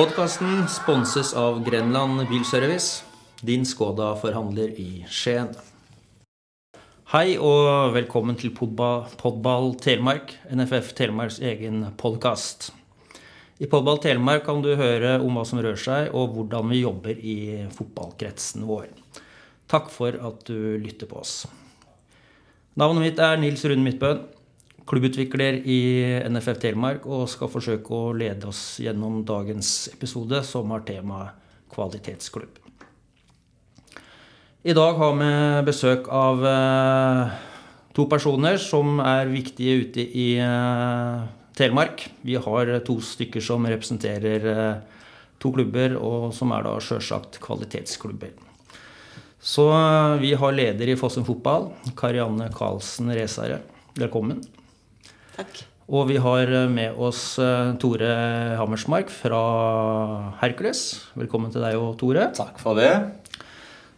Podkasten sponses av Grenland Bilservice, din Skoda-forhandler i Skien. Hei og velkommen til Podba, Podball Telemark, NFF Telemarks egen podkast. I Podball Telemark kan du høre om hva som rører seg, og hvordan vi jobber i fotballkretsen vår. Takk for at du lytter på oss. Navnet mitt er Nils Rune Midtbøen, klubbutvikler i NFF Telemark, og skal forsøke å lede oss gjennom dagens episode, som har temaet kvalitetsklubb. I dag har vi besøk av eh, to personer som er viktige ute i eh, Telemark. Vi har to stykker som representerer eh, to klubber, og som er da sjølsagt kvalitetsklubber. Så vi har leder i Fossum fotball, Karianne Karlsen Resare. Velkommen. Takk. Og vi har eh, med oss eh, Tore Hammersmark fra Hercules. Velkommen til deg og Tore. Takk for det.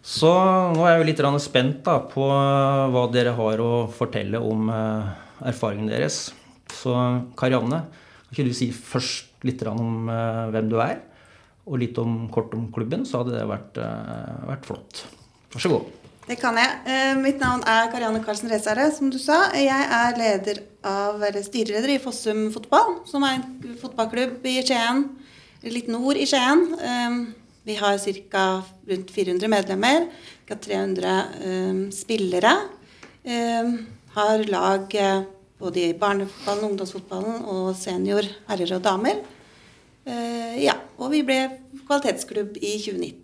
Så nå er jeg jo litt spent da, på eh, hva dere har å fortelle om erfaringen deres. Så Karianne, kan ikke du si først litt om hvem du er? Og litt om, kort om klubben, så hadde det vært, vært flott. Vær så god. Det kan jeg. Eh, mitt navn er Karianne Karlsen Resare, som du sa. Jeg er leder av, eller styreleder i Fossum fotball, som er en fotballklubb i Skien. Litt nord i Skien. Eh, vi har ca. rundt 400 medlemmer. Ca. 300 eh, spillere. Vi har lag både i barnefotballen, ungdomsfotballen og senior herrer og damer. Ja, og vi ble kvalitetsklubb i 2019.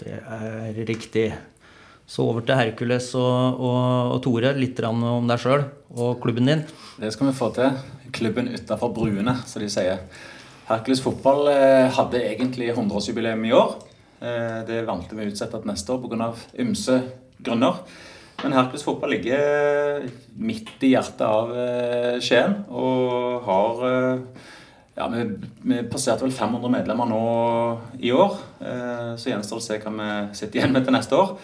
Det er riktig. Så over til Hercules og, og, og Tore. Litt om deg sjøl og klubben din. Det skal vi få til. Klubben utafor bruene, som de sier. Hercules fotball eh, hadde egentlig 100-årsjubileum i år. Eh, det valgte vi å utsette til neste år pga. ymse grunner. Men Hercules fotball ligger midt i hjertet av eh, Skien og har eh, ja, vi, vi passerte vel 500 medlemmer nå i år. Eh, så gjenstår det å se hva vi sitter igjen med til neste år.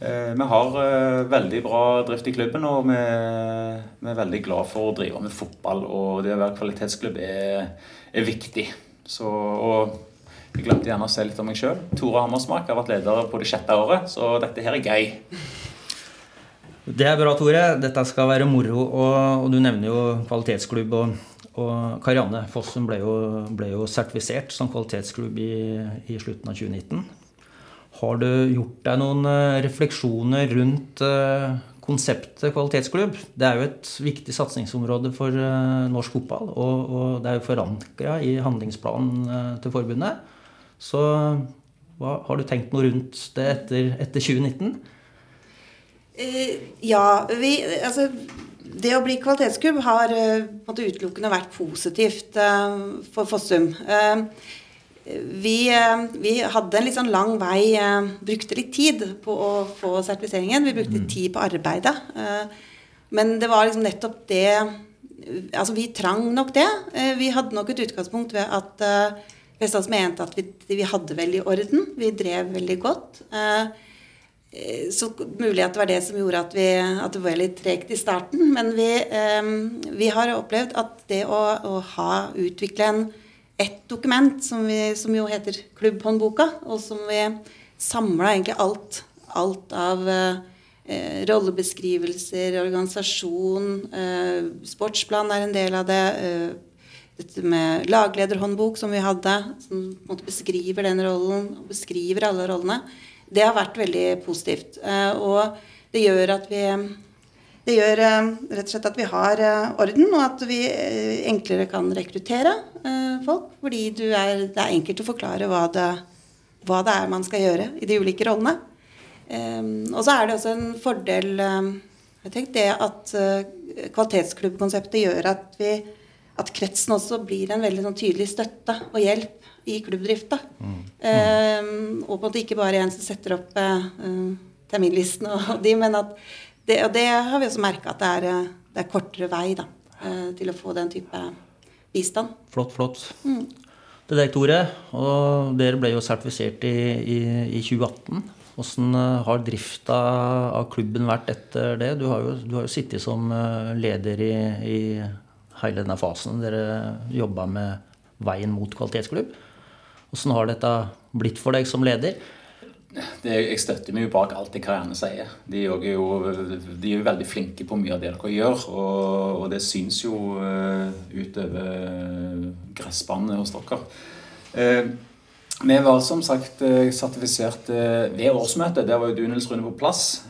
Eh, Vi har eh, veldig bra drift i klubben, og vi, er veldig glad for å drive med fotball. Og det å være kvalitetsklubb er, er viktig. Så, og jeg glemte gjerne å si litt om meg sjøl. Tore Hammersmark har vært leder på det sjette året, så dette her er gøy. Det er bra, Tore. Dette skal være moro. Og du nevner jo kvalitetsklubb. Og, og Karianne Fossen ble jo, ble jo sertifisert som kvalitetsklubb i, i slutten av 2019. Har du gjort deg noen eh, refleksjoner rundt eh, konseptet kvalitetsklubb? Det er jo et viktig satsingsområde for eh, norsk fotball, og, det er jo forankra i handlingsplanen til forbundet. Så hva, har du tenkt noe rundt det etter, etter 2019? Eh, ja, vi Altså, det å bli kvalitetsklubb har på utelukkende vært positivt for Fossum. Vi, eh, vi hadde en litt sånn lang vei, eh, brukte litt tid på å få sertifiseringen. Vi brukte tid på arbeidet. eh, Men det var liksom nettopp det Altså, vi trang nok det. Vi hadde nok et utgangspunkt ved at Vestlands mente at vi, vi hadde i orden. Vi drev veldig godt. Så mulig at det var det som gjorde at, vi, at det var litt tregt i starten. Men vi, vi har opplevd at det å, å ha utvikle en, ett dokument som, vi, som jo heter Klubbhåndboka, og som vi samla egentlig alt, alt av eh, rollebeskrivelser, organisasjon, eh, sportsplan er en del av det. Eh, dette med laglederhåndbok som vi hadde, som på en måte beskriver den rollen, og beskriver alle rollene. Det har vært veldig positivt. Eh, og det gjør at vi det gjør eh, rett og slett at vi har eh, orden, og at vi eh, enklere kan rekruttere folk. Fordi du er, det er enkelt å forklare hva det, hva det er man skal gjøre i de ulike rollene. Og så er det også en fordel jeg tenkte det at kvalitetsklubbkonseptet gjør at, vi, at kretsen også blir en veldig sånn tydelig støtte og hjelp i klubbdrifta. Eh, og på en måte ikke bare en som setter opp terminlisten og de, men at det, og det har vi også merka at det er, eh, det er kortere vei da, eh, til å få den type bistand. Flott, flott. Til deg, Tore. Og dere ble jo sertifisert i, i, i 2018. Hvordan eh, har drifta av klubben vært etter det? Du har jo, du har jo sittet som leder i, i hele denne fasen dere jobba med veien mot kvalitetsklubb. Hvordan har dette blitt for deg som leder? Det, jeg støtter meg jo bak alt det Karianne sier. De er jo, de er jo veldig flinke på mye av det dere gjør. Og, og det syns jo uh, utover gressbanen hos dere. Uh, vi var som sagt sertifisert ved årsmøtet. Der var jo du Nils Rune på plass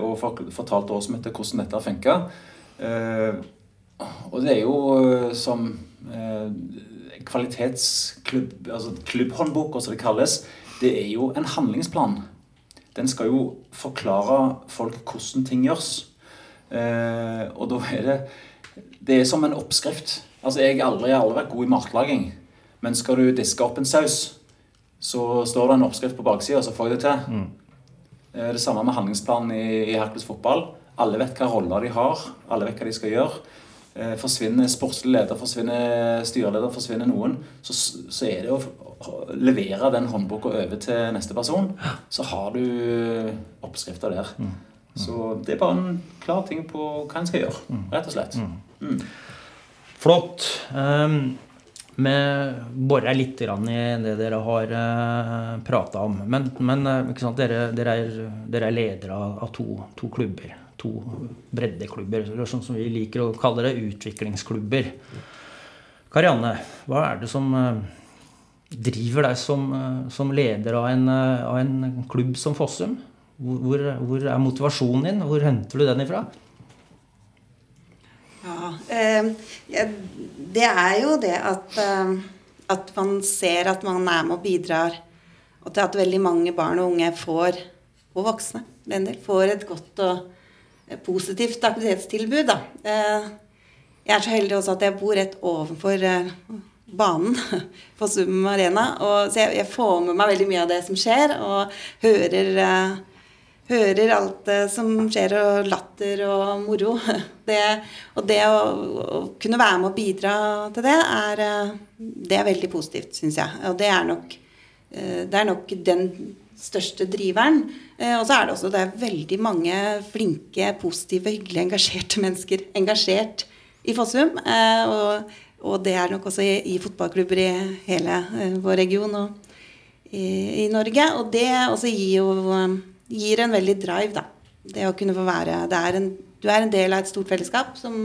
og fortalte årsmøtet hvordan dette funka. Og det er jo som kvalitetsklubb, altså klubbhåndboka som det kalles, det er jo en handlingsplan. Den skal jo forklare folk hvordan ting gjøres. Eh, og da er det Det er som en oppskrift. Altså, Jeg har aldri, aldri vært god i matlaging. Men skal du diske opp en saus, så står det en oppskrift på baksida, så får jeg det til. Mm. Eh, det samme med handlingsplanen i, i Hercules fotball. Alle vet hva roller de har. Alle vet hva de skal gjøre. Eh, forsvinner sportslig leder, forsvinner styreleder, forsvinner noen, så, så, er det å levere den håndboka over til neste person. Så har du oppskrifta der. Mm. Mm. Så det er bare en klar ting på hva en skal gjøre, mm. rett og slett. Mm. Flott. Um, vi borer litt i det dere har eh, prata om. Men, men uh, dere, dere, er, dere, er, ledere av to, to klubber to breddeklubber, eller sånn som vi liker å kalle det, utviklingsklubber. Karianne, hva er det som eh, driver deg som, eh, som leder av en, eh, av en, klubb som Fossum? Hvor, hvor, er motivasjonen din? Hvor henter du den ifra? Ja, det er jo det at, at man ser at man er med og bidrar. Og til at veldig mange barn og unge får, og voksne, får et godt og positivt aktivitetstilbud. Da. Eh, jeg er så heldig også at jeg bor rett overfor eh, banen på Sum Arena. Og, så jeg, jeg, får med meg veldig mye av det som skjer, og hører, uh, hører alt som skjer, og latter og moro. Det, og det å, å, kunne være med og bidra til det, er, det er veldig positivt, syns jeg. Og det er nok, det er nok den største driveren. Eh, og så er det også det er veldig mange flinke, positive, hyggelige, engasjerte mennesker engasjert i Fossum. Eh, og, og, det er nok også i, i fotballklubber i hele eh, vår region og i, i Norge. Og det også gir jo gir en veldig drive, da. Det å kunne få være er en, Du er en del av et stort fellesskap som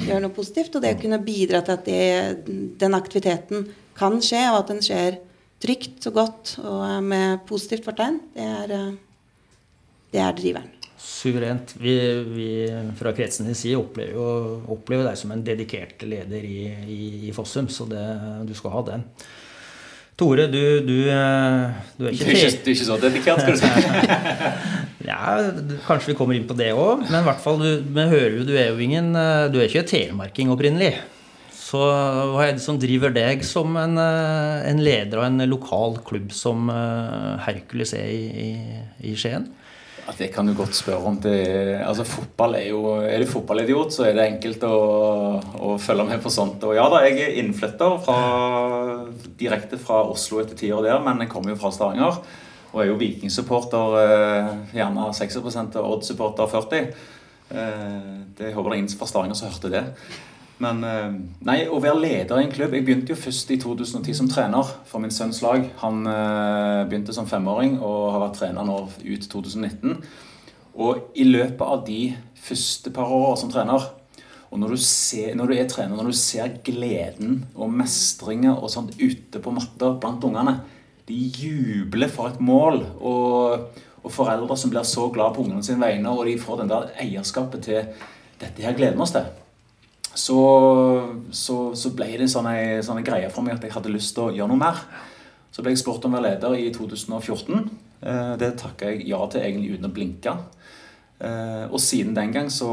gjør noe positivt. Og det å kunne bidra til at det, den aktiviteten kan skje, og at den skjer trygt og godt og med positivt fortegn, det er, eh, det er driveren. Suverent. Vi, vi fra kretsens side opplever, jo, opplever deg som en dedikert leder i, i, i Fossum, så det, du skal ha den. Tore, du, du, eh, du er ikke Du er ikke, du er ikke så dedikert, skal du si. ja, kanskje vi kommer inn på det òg, men i hvert fall, du, vi hører jo du er jo ingen eh, Du er ikke telemarking opprinnelig. Så hva er det som driver deg som en, eh, en leder av en lokal klubb som eh, Hercules er i, i, i Skien? Ja, det kan du godt spørre om. Det, altså fotball Er jo, er du fotballidiot, så er det enkelt å, å, følge med på sånt. Og ja da, jeg er innflytter fra, direkte fra Oslo etter ti år der, men jeg kommer jo fra Stavanger. Og er jo Viking-supporter, eh, gjerne 60% og Odd-supporter 40 det, Jeg håper det er ingen fra Stavanger som hørte det. Men eh, nei, å være leder i en klubb Jeg begynte jo først i 2010 som trener for min sønns lag. Han uh, begynte som femåring og har vært trener nå ut 2019. Og i løpet av de første par åra som trener og når du, ser, når du, er trener, når du ser gleden og mestringa og sånt ute på matta blant ungene De jubler for et mål. Og, og foreldre som blir så glad på ungene sine vegne, og de får den der eierskapet til Dette her gleder vi oss til så, så, så ble det sånne, sånne greier for meg at jeg hadde lyst til å gjøre noe mer. Så ble jeg spurt om å være leder i 2014. Eh, det takka jeg ja til egentlig uten å blinke. Eh, og siden den gang så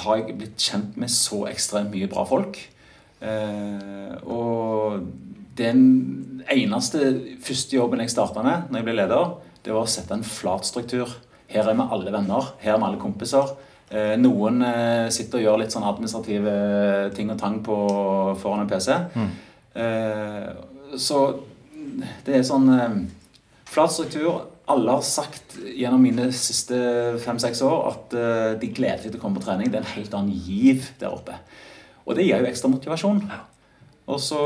har jeg blitt kjent med så ekstremt mye bra folk. Eh, og den eneste første jobben jeg starta med når jeg ble leder, det var å sette en flat struktur. Her er vi alle venner. Her er vi alle kompiser. Eh, noen eh, sitter og gjør litt sånn administrative ting og tang på, foran en PC. Mm. Eh, så det er sånn flat struktur. Alle har sagt gjennom mine siste fem-seks år at de gleder seg til å komme på trening. Det er en helt annen giv der oppe. Og det gir jo ekstra motivasjon. Og så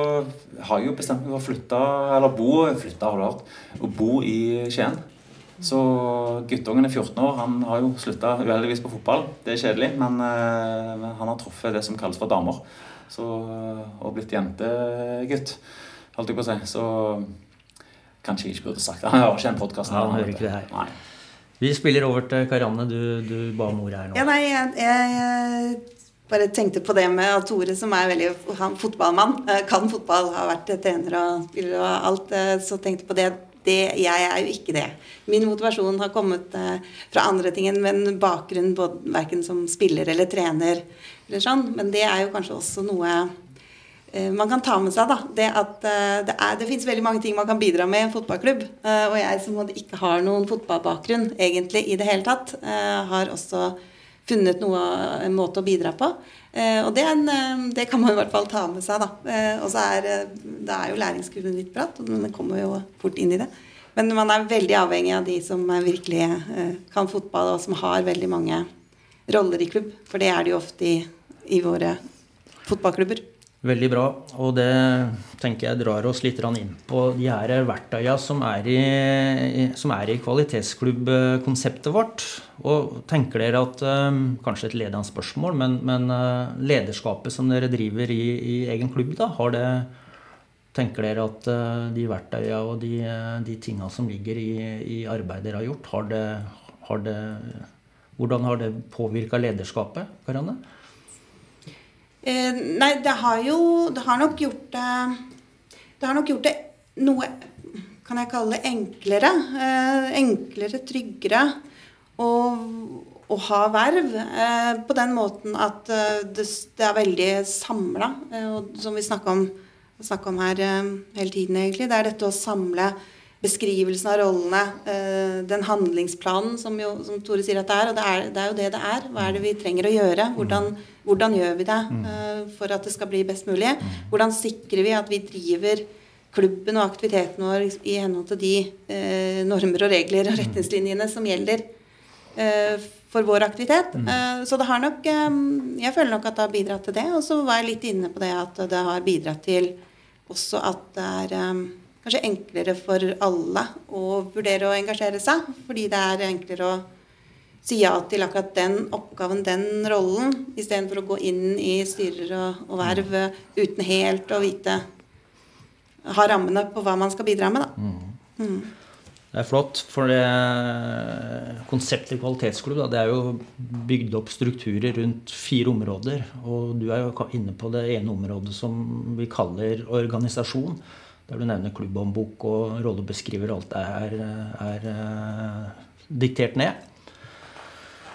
har jeg jo bestemt meg for å flytte, eller bo, flytte, har du hørt, og bo i Skien. Så guttungen er 14 år. Han har jo slutta uheldigvis på fotball. Det er kjedelig, men uh, han har truffet det som kalles for damer. Så, og blitt jentegutt, holdt jeg på å si. Så kanskje jeg ikke burde sagt det. Han hører ikke en podkast. Ja, han hører ikke det her. Vi spiller over til Karianne. Du, du ba om ordet her nå. Ja, nei, jeg, jeg, bare tenkte på det med at Tore, som er veldig han, fotballmann, eh, kan fotball, har vært trener og spiller og alt, eh, så tenkte på det det, jeg er jo ikke det. Min motivasjon har kommet eh, fra andre ting enn en bakgrunn både, verken som spiller eller trener. eller sånn, Men det er jo kanskje også noe eh, man kan ta med seg. da, Det at eh, det, det fins veldig mange ting man kan bidra med i en fotballklubb. Og jeg som ikke har noen fotballbakgrunn egentlig i det hele tatt, har også funnet noe, en måte å bidra på. Eh, og det, en, eh, det, kan man i hvert fall ta med seg. da. Eh, og så er, det er jo læringskurven litt bratt, og det kommer jo fort inn i det. Men man er veldig avhengig av de som virkelig kan fotball, og som har veldig mange roller i klubb. For det er det jo ofte i, i våre fotballklubber. Veldig bra. Og det tenker jeg drar oss litt inn på de her verktøyene som er i, som er i kvalitetsklubbkonseptet vårt. Og tenker dere at Kanskje et ledende spørsmål, men, men eh, lederskapet som dere driver i, i egen klubb, da, har det Tenker dere at eh, de verktøyene og de, de tinga som ligger i, i arbeidet dere har gjort, har det, har det Hvordan har det påvirka lederskapet, Karianne? Eh, nei, det har jo Det har nok gjort det Det har nok gjort det noe Kan jeg kalle det enklere? Eh, enklere, tryggere å, ha verv. Eh, på den måten at eh, det, det, er veldig samla, eh, som vi snakker om, om, her eh, hele tiden, egentlig. Det er dette å samle beskrivelsen av rollene, eh, den handlingsplanen som, jo, som, Tore sier at det er. Og det er, det er, jo det det er. Hva er det vi trenger å gjøre? Hvordan, hvordan gjør vi det uh, for at det skal bli best mulig? Hvordan sikrer vi at vi driver klubben og aktiviteten vår i henhold til de uh, normer og regler og retningslinjene som gjelder uh, for vår aktivitet? så det har nok Jeg føler nok at det har bidratt til det. Og så var jeg litt inne på det at det har bidratt til også at det er kanskje enklere for alle å vurdere å engasjere seg. Fordi det er enklere å si ja til akkurat den oppgaven, den rollen, istedenfor å gå inn i styrer og, og, verv uten helt å vite Ha rammene på hva man skal bidra med, da. Mm. Mm. Det er flott, for det konseptet kvalitetsklubb da, det er jo bygd opp strukturer rundt fire områder. Og du er jo inne på det ene området som vi kaller organisasjon der du nevner klubbhåndbok og rollebeskriver alt det er, er uh, diktert ned.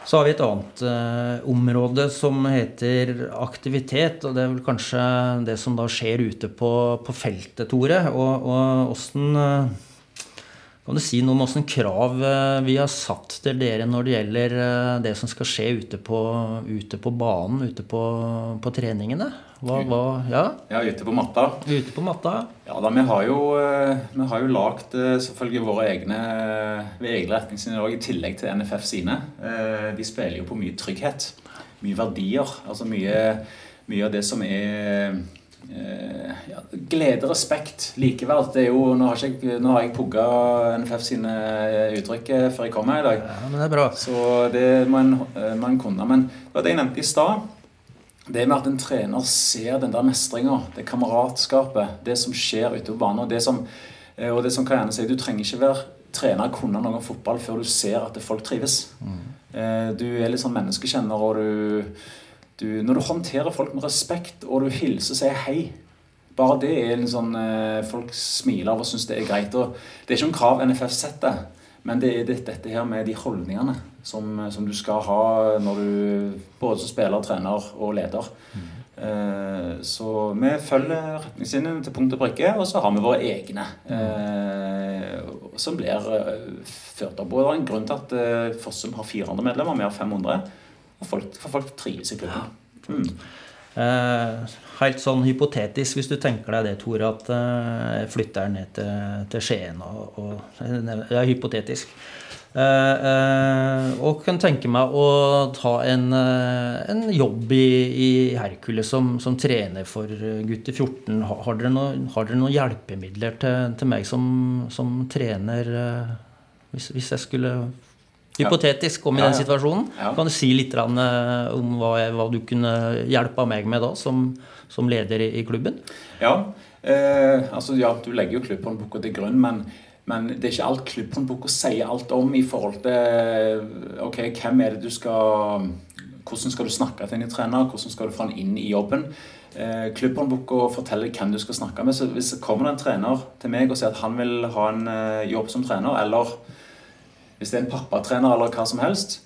Så har vi et annet uh, område som heter aktivitet. Og det er vel kanskje det som da skjer ute på, på feltet, Tore. Og, åssen uh, kan du si noe om hvilke krav eh, vi har satt til dere når det gjelder eh, det som skal skje ute på, ute på banen, ute på, på treningene? Hva, hva, ja? ja, ute på matta. Ute på matta. Ja, da, Vi har jo, eh, vi har jo lagd selvfølgelig våre egne, egne retningslinjer i tillegg til NFF sine. De spiller jo på mye trygghet. Mye verdier. Altså mye, mye av det som er ja, glede, respekt, likeverd. Det er jo, nå har, ikke, nå har jeg pugga NFF sine eh, uttrykk eh, før jeg kom her i dag. Ja, men det er bra. Så det må en kunne. Men det var det jeg nevnte i stad. Det med at en trener ser den der mestringa, det kameratskapet, det som skjer ute på banen. Og det som, og det som kan gjerne si, Du trenger ikke være trener kunne noe om fotball før du ser at folk trives. Mm. Du er litt sånn menneskekjenner, og du du, når du håndterer folk med respekt, og du hilser og sier hei Bare det er en sånn eh, Folk smiler av og syns det er greit. Og det er ikke noen krav NFF setter, men det er dette her med de holdningene som, som du skal ha når du både som spiller, trener og leder. Mm. Eh, så vi følger retningslinjene til punkt og prikke, og så har vi våre egne. Eh, som blir eh, ført opp. Og det er en grunn til at eh, Fossum har 400 medlemmer, vi har 500. Og folk, for folk trives i klubben. Ja. Mm. Eh, helt sånn hypotetisk, hvis du tenker deg det, Tore, at eh, jeg flytter ned til, til Skien og, og, Det er hypotetisk. Eh, eh, og kan tenke meg å ta en, eh, en jobb i, i Hercules som, som, trener for gutter 14. Har, har, dere, noen, har dere, noen hjelpemidler til, til meg som, som trener, hvis, hvis, jeg skulle Hypotetisk om i den situasjonen. Kan du si litt om hva, hva du kunne hjelpe meg med da, som, som leder i, i klubben? Ja, eh, altså ja, du legger jo klubbhåndboka til grunn, men men det er ikke alt klubbhåndboka sier alt om i forhold til ok, hvem er det du skal Hvordan skal du snakke til en trener? Hvordan skal du få han inn i jobben? Eh, klubbhåndboka forteller hvem du skal snakke med. Så hvis det kommer en trener til meg og sier at han vil ha en eh, jobb som trener, eller hvis det er en pappatrener eller hva som helst,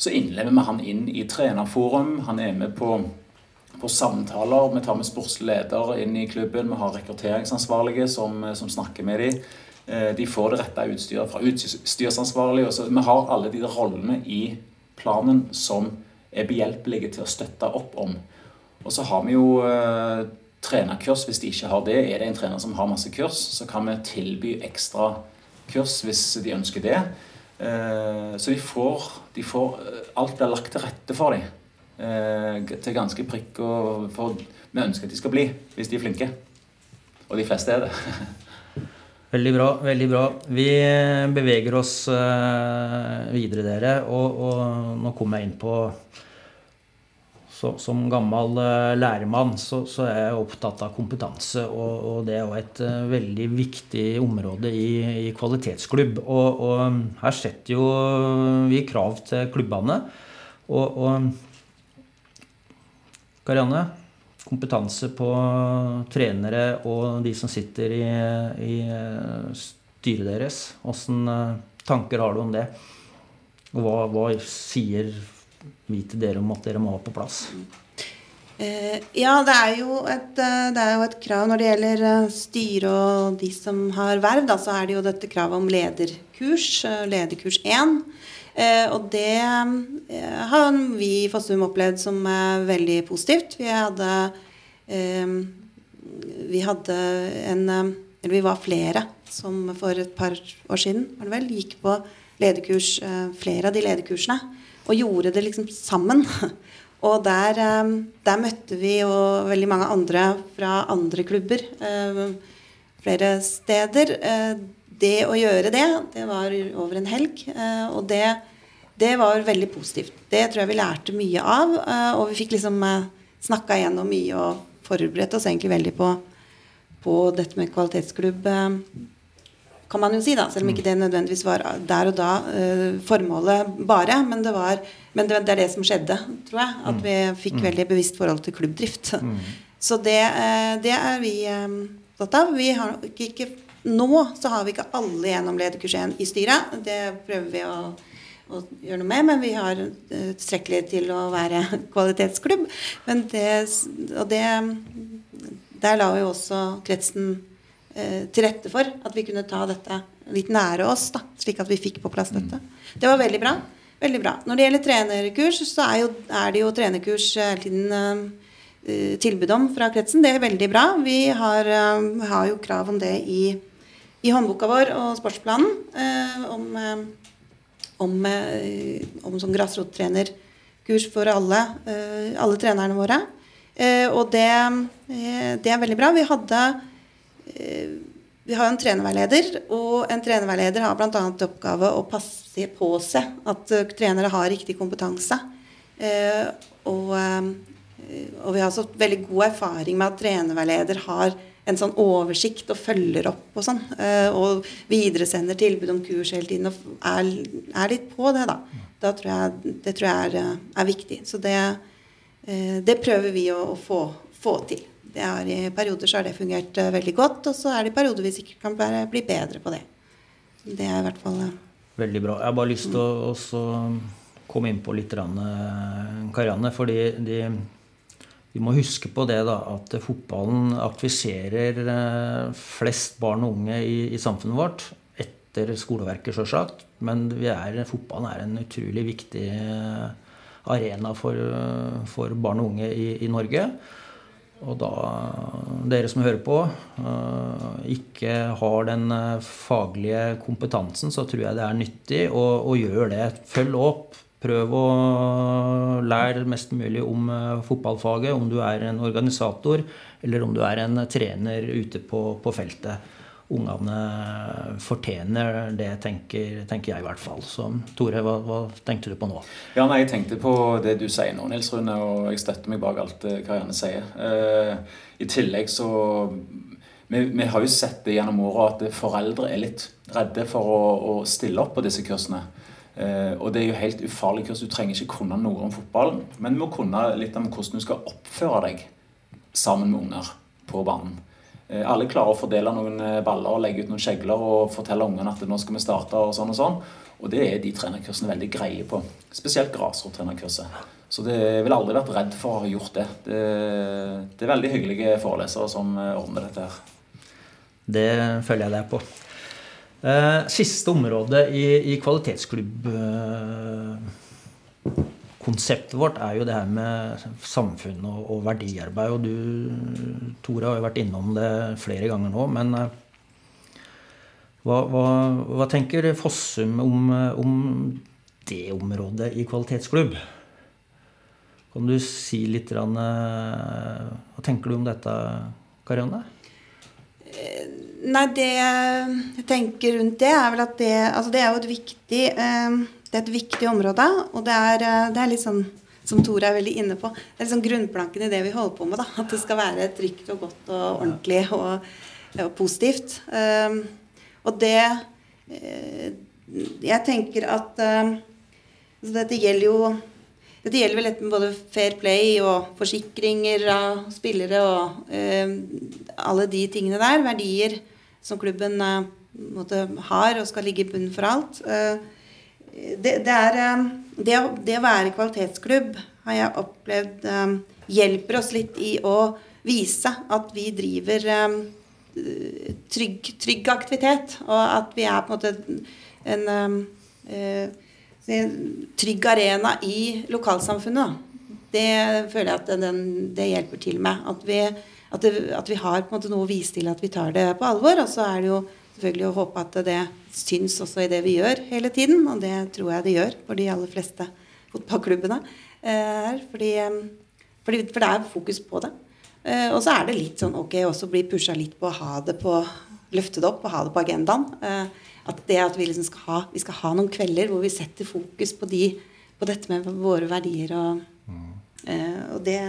så innlemmer vi han inn i trenerforum. Han er med på, på samtaler. Vi tar med sportslig leder inn i klubben. Vi har rekrutteringsansvarlige som, som snakker med dem. Eh, de får det rette utstyret fra utstyrsansvarlig. Vi har alle de rollene i planen som er behjelpelige til å støtte opp om. Og så har vi jo eh, trenerkurs hvis de ikke har det. Er det en trener som har masse kurs, så kan vi tilby ekstra kurs hvis de ønsker det. Eh, så de får, de får eh, Alt blir lagt til rette for dem. Eh, til ganske prikk og for vi ønsker at de skal bli, hvis de er flinke. Og de fleste er det. Veldig bra. veldig bra. Vi beveger oss videre, dere. Og, og nå kommer jeg inn på så, Som gammel eh, læremann så, så, er jeg opptatt av kompetanse. Og, og det er jo et uh, veldig viktig område i, i kvalitetsklubb. Og, og, her setter jo vi krav til klubbene. Og, Karianne, kompetanse på trenere og de som sitter i, i styret deres. Åssen eh, tanker har du om det? Og hva, hva, sier vi til dere om at dere må ha på plass? Eh, ja, det er, et, eh, det er, jo et, krav når det gjelder styre og de som har verv. Da, så er det jo dette kravet om lederkurs, lederkurs 1. Eh, og det eh, har vi i Fossum opplevd som er veldig positivt. Vi hadde, vi hadde en Eller vi var flere som for et par år siden var det vel, gikk på lederkurs, flere av de lederkursene. Og gjorde det liksom sammen. Og der, der, møtte vi jo veldig mange andre fra andre klubber. Flere steder. Det å gjøre det, det var over en helg. Og det det var veldig positivt. Det tror jeg vi lærte mye av. Eh, og vi fikk liksom eh, snakka igjennom mye og forberedt oss egentlig veldig på, på dette med kvalitetsklubb, eh, kan man jo si, da. Selv om ikke det nødvendigvis var der og da formålet bare. Men det, var, men det, er det som skjedde, tror jeg. At vi fikk mm. veldig bevisst forhold til klubbdrift. Mm. Så det, det er vi opptatt av. Vi har ikke, nå så har vi ikke alle gjennom lederkurs 1 i styret. Det prøver vi å å gjøre noe med, men vi har tilstrekkelig til å være kvalitetsklubb. Men det, og det Der la vi også kretsen til rette for at vi kunne ta dette litt nære oss, da, slik at vi fikk på plass dette. Det var veldig bra. Veldig bra. Når det gjelder trenerkurs, så er, jo, er det jo trenerkurs hele tiden uh, tilbud om fra kretsen. Det er veldig bra. Vi har, har jo krav om det i, i håndboka vår og sportsplanen. om om, eh, om sånn grasrottrenerkurs for alle, eh, alle trenerne våre. Eh, og det, det, er veldig bra. Vi hadde vi har en trenerveileder, og en trenerveileder har bl.a. oppgave å passe på seg at trenere har riktig kompetanse. Og, og vi har også veldig god erfaring med at trenerveileder har en sånn oversikt og følger opp og sånn. Eh, og videresender tilbud om kurs hele tiden og er, er litt på det, da. da tror jeg, det tror jeg er, er viktig. Så det, eh, det, prøver vi å, å få, få, til. Er, I perioder så har det fungert uh, veldig godt, og så er det perioder vi sikkert kan bare bli bedre på det. Det er i hvert fall Veldig bra. Jeg har bare lyst til å komme inn på litt Karianne. fordi de vi må huske på det da, at fotballen aktiviserer eh, flest barn og unge i, i samfunnet vårt. Etter skoleverket, sjølsagt. Men er, fotballen er en utrolig viktig eh, arena for, for barn og unge i, i, Norge. Og da dere som hører på, ikke har den faglige kompetansen, så tror jeg det er nyttig å, å gjøre det. Følg opp. Prøv å lære mest mulig om fotballfaget, om du er en organisator eller om du er en trener ute på, på feltet ungene fortjener det, tenker, tenker, jeg i hvert fall. Så Tore, hva, hva, tenkte du på nå? Ja, nei, Jeg tenkte på det du sier nå, Nils Rune, og jeg støtter meg bak alt Karianne sier. Eh, I tillegg så vi, vi, har jo sett det gjennom året at foreldre er litt redde for å, å stille opp på disse kursene. Eh, og det er jo helt ufarlig kurs. Du trenger ikke kunne noe om fotballen, men du må kunne litt om hvordan du skal oppføre deg sammen med unger på banen. Eh, alle klarer å fordele noen eh, baller og legge ut noen skjegler og fortelle ungene at nå skal vi starte og sånn og sånn. Og det er de trenerkursene veldig greie på. Spesielt grasrottrenerkurset. Så det ville aldri vært redd for å ha gjort det. Det, det er veldig hyggelige forelesere som eh, ordner dette her. Det følger jeg deg på. Siste område i, i kvalitetsklubb konseptet vårt er jo det her med samfunn og, og verdiarbeid. Og du, Tore, har jo vært innom det flere ganger nå. Men eh, hva, hva, hva tenker Fossum om, om, det området i kvalitetsklubb? Kan du si litt rann, Hva tenker du om dette, Karianne? Eh, nei, det jeg tenker rundt det, er vel at det Altså, det er jo et viktig eh, det er et viktig område, og det er, eh, det er litt sånn som Tore er veldig inne på. Det er liksom grunnplanken i det vi holder på med. Da. At det skal være trygt og godt og ordentlig og, og positivt. Um, og det uh, Jeg tenker at uh, dette gjelder jo dette gjelder vel med både fair play og forsikringer av spillere og uh, alle de tingene der. Verdier som klubben måtte, har og skal ligge i bunnen for alt. Uh, det, det, er, um, det, det, å være kvalitetsklubb har jeg opplevd um, hjelper oss litt i å vise at vi driver um, trygg, trygg, aktivitet. Og at vi er på en måte en, uh, en trygg arena i lokalsamfunnet. Det føler jeg at den, det hjelper til med. At vi, at, at vi har noe å vise til at vi tar det på alvor. Og så er det jo selvfølgelig å håpe at det syns også i det vi gjør hele tiden. Og det tror jeg det gjør for de aller fleste fotballklubbene. Eh, fordi, fordi, for det er fokus på det. Eh, og så er det litt sånn ok også bli pusha litt på å ha det på løfte det opp og ha det på agendaen. Eh, at det at vi liksom skal ha, vi skal ha noen kvelder hvor vi setter fokus på, de, på dette med våre verdier. Og, mm. og det,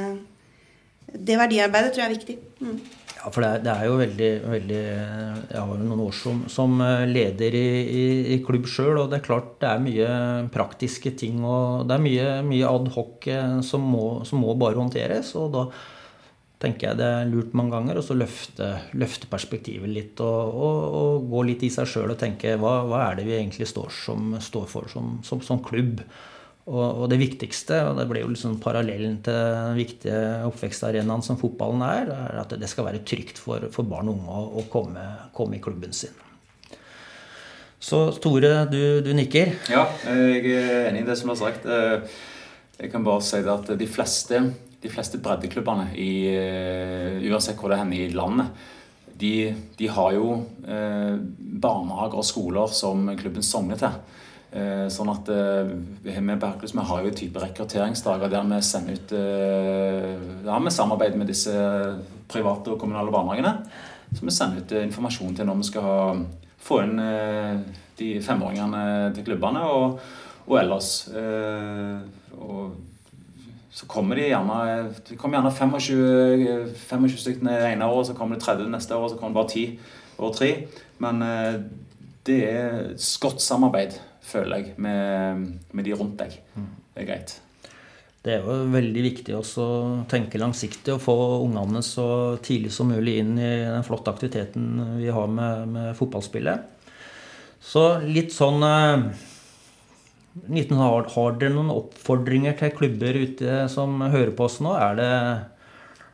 det verdiarbeidet tror jeg er viktig. Mm. Ja, for det er, det er, jo veldig, veldig Jeg har jo noen år som, som eh, leder i, i, i klubb sjøl, og det er klart det er mye praktiske ting og det er mye, mye ad hoc eh, som må, som må, bare håndteres. Og da tenker jeg det er lurt mange ganger å løfte, løfte, perspektivet litt og, og, og, gå litt i seg sjøl og tenke hva, hva, er det vi egentlig står, som, står for som, som, som klubb? Og, og, det viktigste, og det blir jo liksom parallellen til den viktige oppvekstarenaen som fotballen er, er at det skal være trygt for, for barn og unge å, komme, komme, i klubben sin. Så Tore, du, du, nikker? Ja, jeg er enig i det som du har sagt. Eh, jeg kan bare si at de fleste, de fleste breddeklubbene, i, eh, uansett hvor det er i landet, de, de har jo eh, barnehager og skoler som klubben sogner til. Eh, sånn at eh, Vi har jo en type rekrutteringsdager der vi sender ut eh, Ja, vi samarbeider med disse private og kommunale barnehagene. Så vi sender ut informasjon til når vi skal få inn de femåringene til klubbene, og, og ellers. Og så kommer de gjerne det kommer gjerne 25, 25 stykker det ene året, så kommer det 30 neste år, så kommer det bare 10 år 3. Men det er godt samarbeid føler jeg, med, med de rundt deg. Det er greit. Det er jo veldig viktig også å tenke langsiktig og få ungene så tidlig som mulig inn i den flotte aktiviteten vi har med, med fotballspillet. Så litt sånn eh, har, har dere noen oppfordringer til klubber ute som hører på oss nå? Er det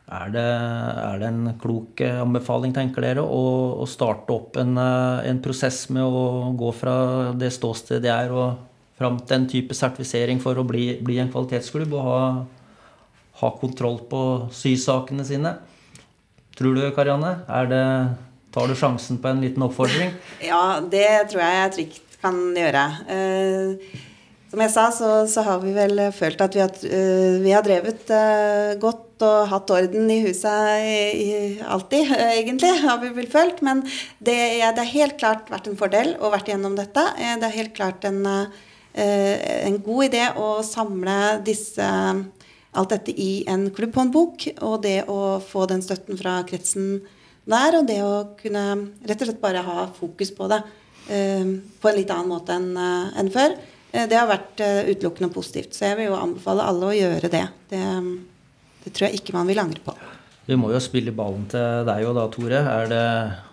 er det, er det, en klok eh, anbefaling, tenker dere, å, å starte opp en, eh, en, prosess med å gå fra det ståstedet det er, og fram til en type sertifisering for å bli, bli en kvalitetsklubb? Og ha, ha kontroll på sysakene sine. Tror du, Karianne? Er det, tar du sjansen på en liten oppfordring? Ja, det tror jeg jeg trygt kan gjøre. Eh, som jeg sa, så, så, har vi vel følt at vi har, uh, vi har drevet uh, godt og hatt orden i huset i, alltid, egentlig, har vi vel følt. Men det, ja, det, har helt klart vært en fordel å vært gjennom dette. det er helt klart en, en god idé å samle disse, alt dette i en klubbhåndbok. Og det å få den støtten fra kretsen der, og det å kunne rett og slett bare ha fokus på det på en litt annen måte enn en før. Eh, det har vært eh, utelukkende positivt. Så jeg vil jo anbefale alle å gjøre det. Det, det tror jeg ikke man vil angre på. Vi må jo spille ballen til deg òg da, Tore. Er det,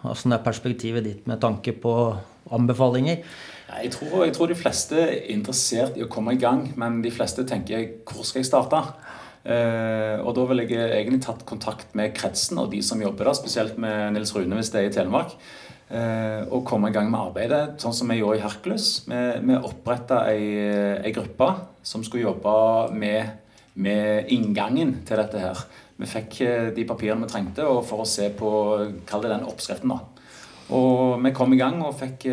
hvordan er perspektivet ditt med tanke på anbefalinger? Jeg tror, jeg tror, de fleste er interessert i å komme i gang, men de fleste tenker 'hvor skal jeg starte'? Eh, og da vil jeg egentlig tatt kontakt med kretsen og de som jobber der, spesielt med Nils Rune hvis det er i Telemark og eh, komme i gang med arbeidet, sånn som vi gjorde i Hercules. Vi, vi oppretta ei, ei, gruppe som skulle jobbe med, med, inngangen til dette her. Vi fikk eh, de papirene vi trengte for å se på Kall det den oppskriften, da. Og vi kom i gang og fikk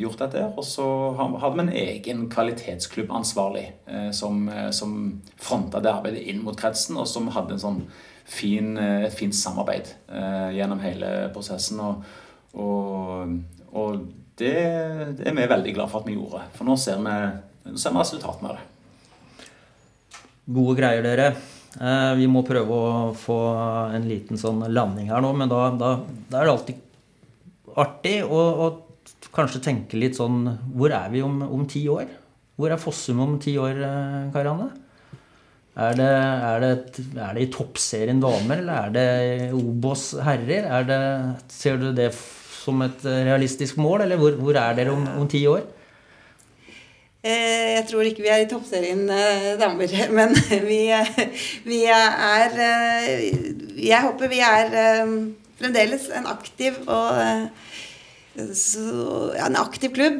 gjort dette. Og så hadde vi en egen kvalitetsklubbansvarlig som, som fronta det arbeidet inn mot kretsen, og som hadde en sånn fin, et fint samarbeid gjennom hele prosessen. Og, og, og det, det, er vi veldig glad for at vi gjorde. For nå ser vi, nå ser vi resultatene av det. Gode greier, dere. Eh, vi må prøve å få en liten sånn landing her nå, men da, da, da er det alltid artig å, å, kanskje tenke litt sånn Hvor er vi om, om ti år? Hvor er Fossum om ti år, eh, Karianne? Er det, er, det, er det, i toppserien damer, eller er det Obos herrer? Det, ser du det som et eh, realistisk mål, eller hvor, hvor er dere om, om ti år? Eh, jeg tror ikke vi er i toppserien eh, damer, men vi, vi, er Jeg håper vi er fremdeles en aktiv og en aktiv klubb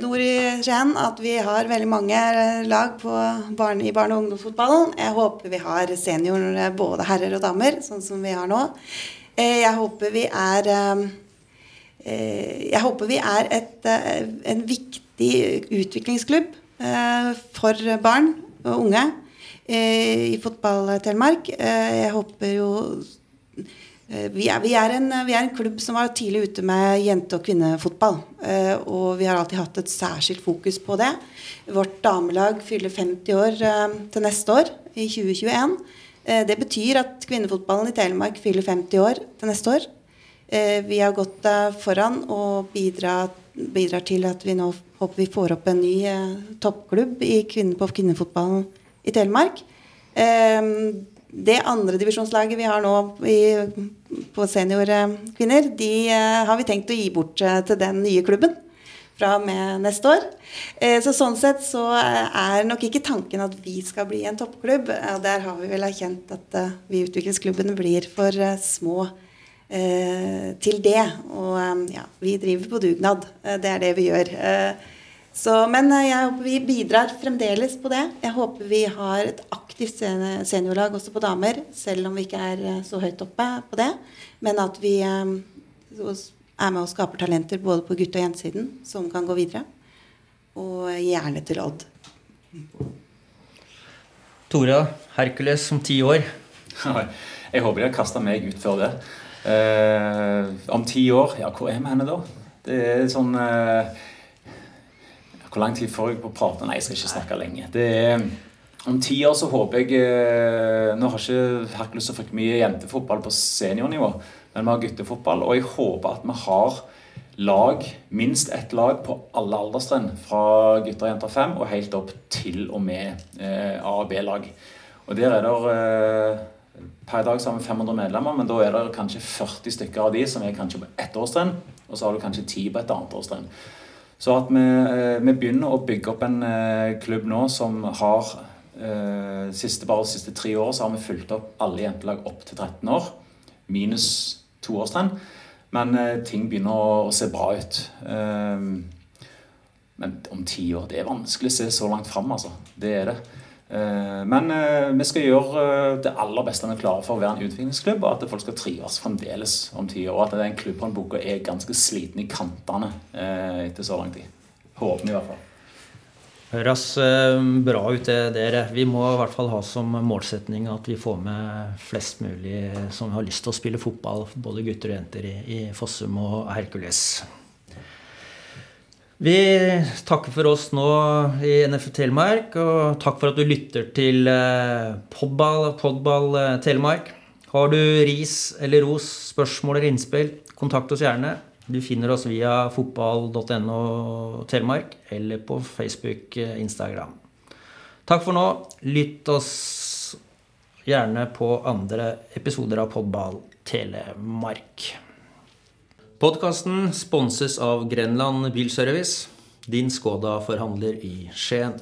nord i Skien. At vi har veldig mange lag barne, i barne- og ungdomsfotballen. Jeg håper vi har seniorer, både herrer og damer, sånn som vi har nå. Jeg håper vi er jeg håper vi er et, eh, en viktig utviklingsklubb eh, for barn og unge i Fotball-Telemark. Jeg håper jo vi er, vi, er en, vi er, en, klubb som var tidlig ute med jente- og kvinnefotball. Og vi har alltid hatt et særskilt fokus på det. Vårt damelag fyller 50 år til neste år, i 2021. Det betyr at kvinnefotballen i Telemark fyller 50 år til neste år. Eh, vi har gått foran og bidrar, bidrar, til at vi nå håper vi får opp en ny toppklubb toppklubb kvinne, på kvinnefotballen i Telemark. Eh, det andredivisjonslaget vi har nå i, på seniorkvinner, de har vi tenkt å gi bort til den nye klubben fra og med neste år. Så sånn sett så er nok ikke tanken at vi skal bli en toppklubb. Der har vi vel erkjent at vi utviklingsklubbene blir for små Eh, til det. Og eh, ja, vi driver på dugnad. Eh, det er det vi gjør. Så, men jeg håper vi bidrar fremdeles på det. Jeg håper vi har et aktivt seniorlag også på damer, selv om vi ikke er så høyt oppe på det. Men at vi er med og skaper talenter både på gutte- og jentesiden som kan gå videre. Og gjerne til Odd. Tora, Hercules om ti år. Jeg håper de har kasta meg ut før det. Eh, om ti år, ja, hvor er vi henne da? Det er sånn eh, Hvor lang tid får jeg på å prate? Nei, jeg skal ikke snakke lenge. Det er om ti år så håper jeg eh, Nå har ikke Hercules så fryktelig mye jentefotball på seniornivå, men vi har guttefotball, og jeg håper at vi har lag, minst ett lag på alle alderstrinn, fra gutter og jenter 5 og helt opp til og med eh, A- og B-lag. Og der er det eh, Per dag så har vi 500 medlemmer, men da er det kanskje 40 stykker av de som er kanskje på ett årstrinn, og så har du kanskje 10 på et annet årstrinn. Så at vi, eh, vi, begynner å bygge opp en eh, klubb nå som har eh, siste, Bare de siste tre årene så har vi fulgt opp alle jentelag opp til 13 år, minus to årstrinn. Men ting begynner å se bra ut. men om ti år Det er vanskelig å se så langt fram, altså. Det er det. Eh, Men eh, vi skal gjøre eh, det aller beste vi klarer for å være en utviklingsklubb, og at folk skal trives fremdeles om ti år. Og at den klubbhåndboka er ganske sliten i kantene etter så lang tid. Håper vi i hvert fall. Høres bra ut, det dere. Vi må i hvert fall ha som målsetning at vi får med flest mulig som har lyst til å spille fotball, både gutter og jenter, i Fossum og Hercules. Vi takker for oss nå i NFF Telemark, og takk for at du lytter til eh, Podball, Podball eh, Telemark. Har du ris eller ros, spørsmål eller innspill, kontakt oss gjerne. Du finner oss via fotball.no Telemark eller på Facebook, eh, Instagram. Takk for nå. Lytt oss gjerne på andre episoder av Podball Telemark. Podkasten sponses av Grenland Bilservice, din Skoda-forhandler i Skien.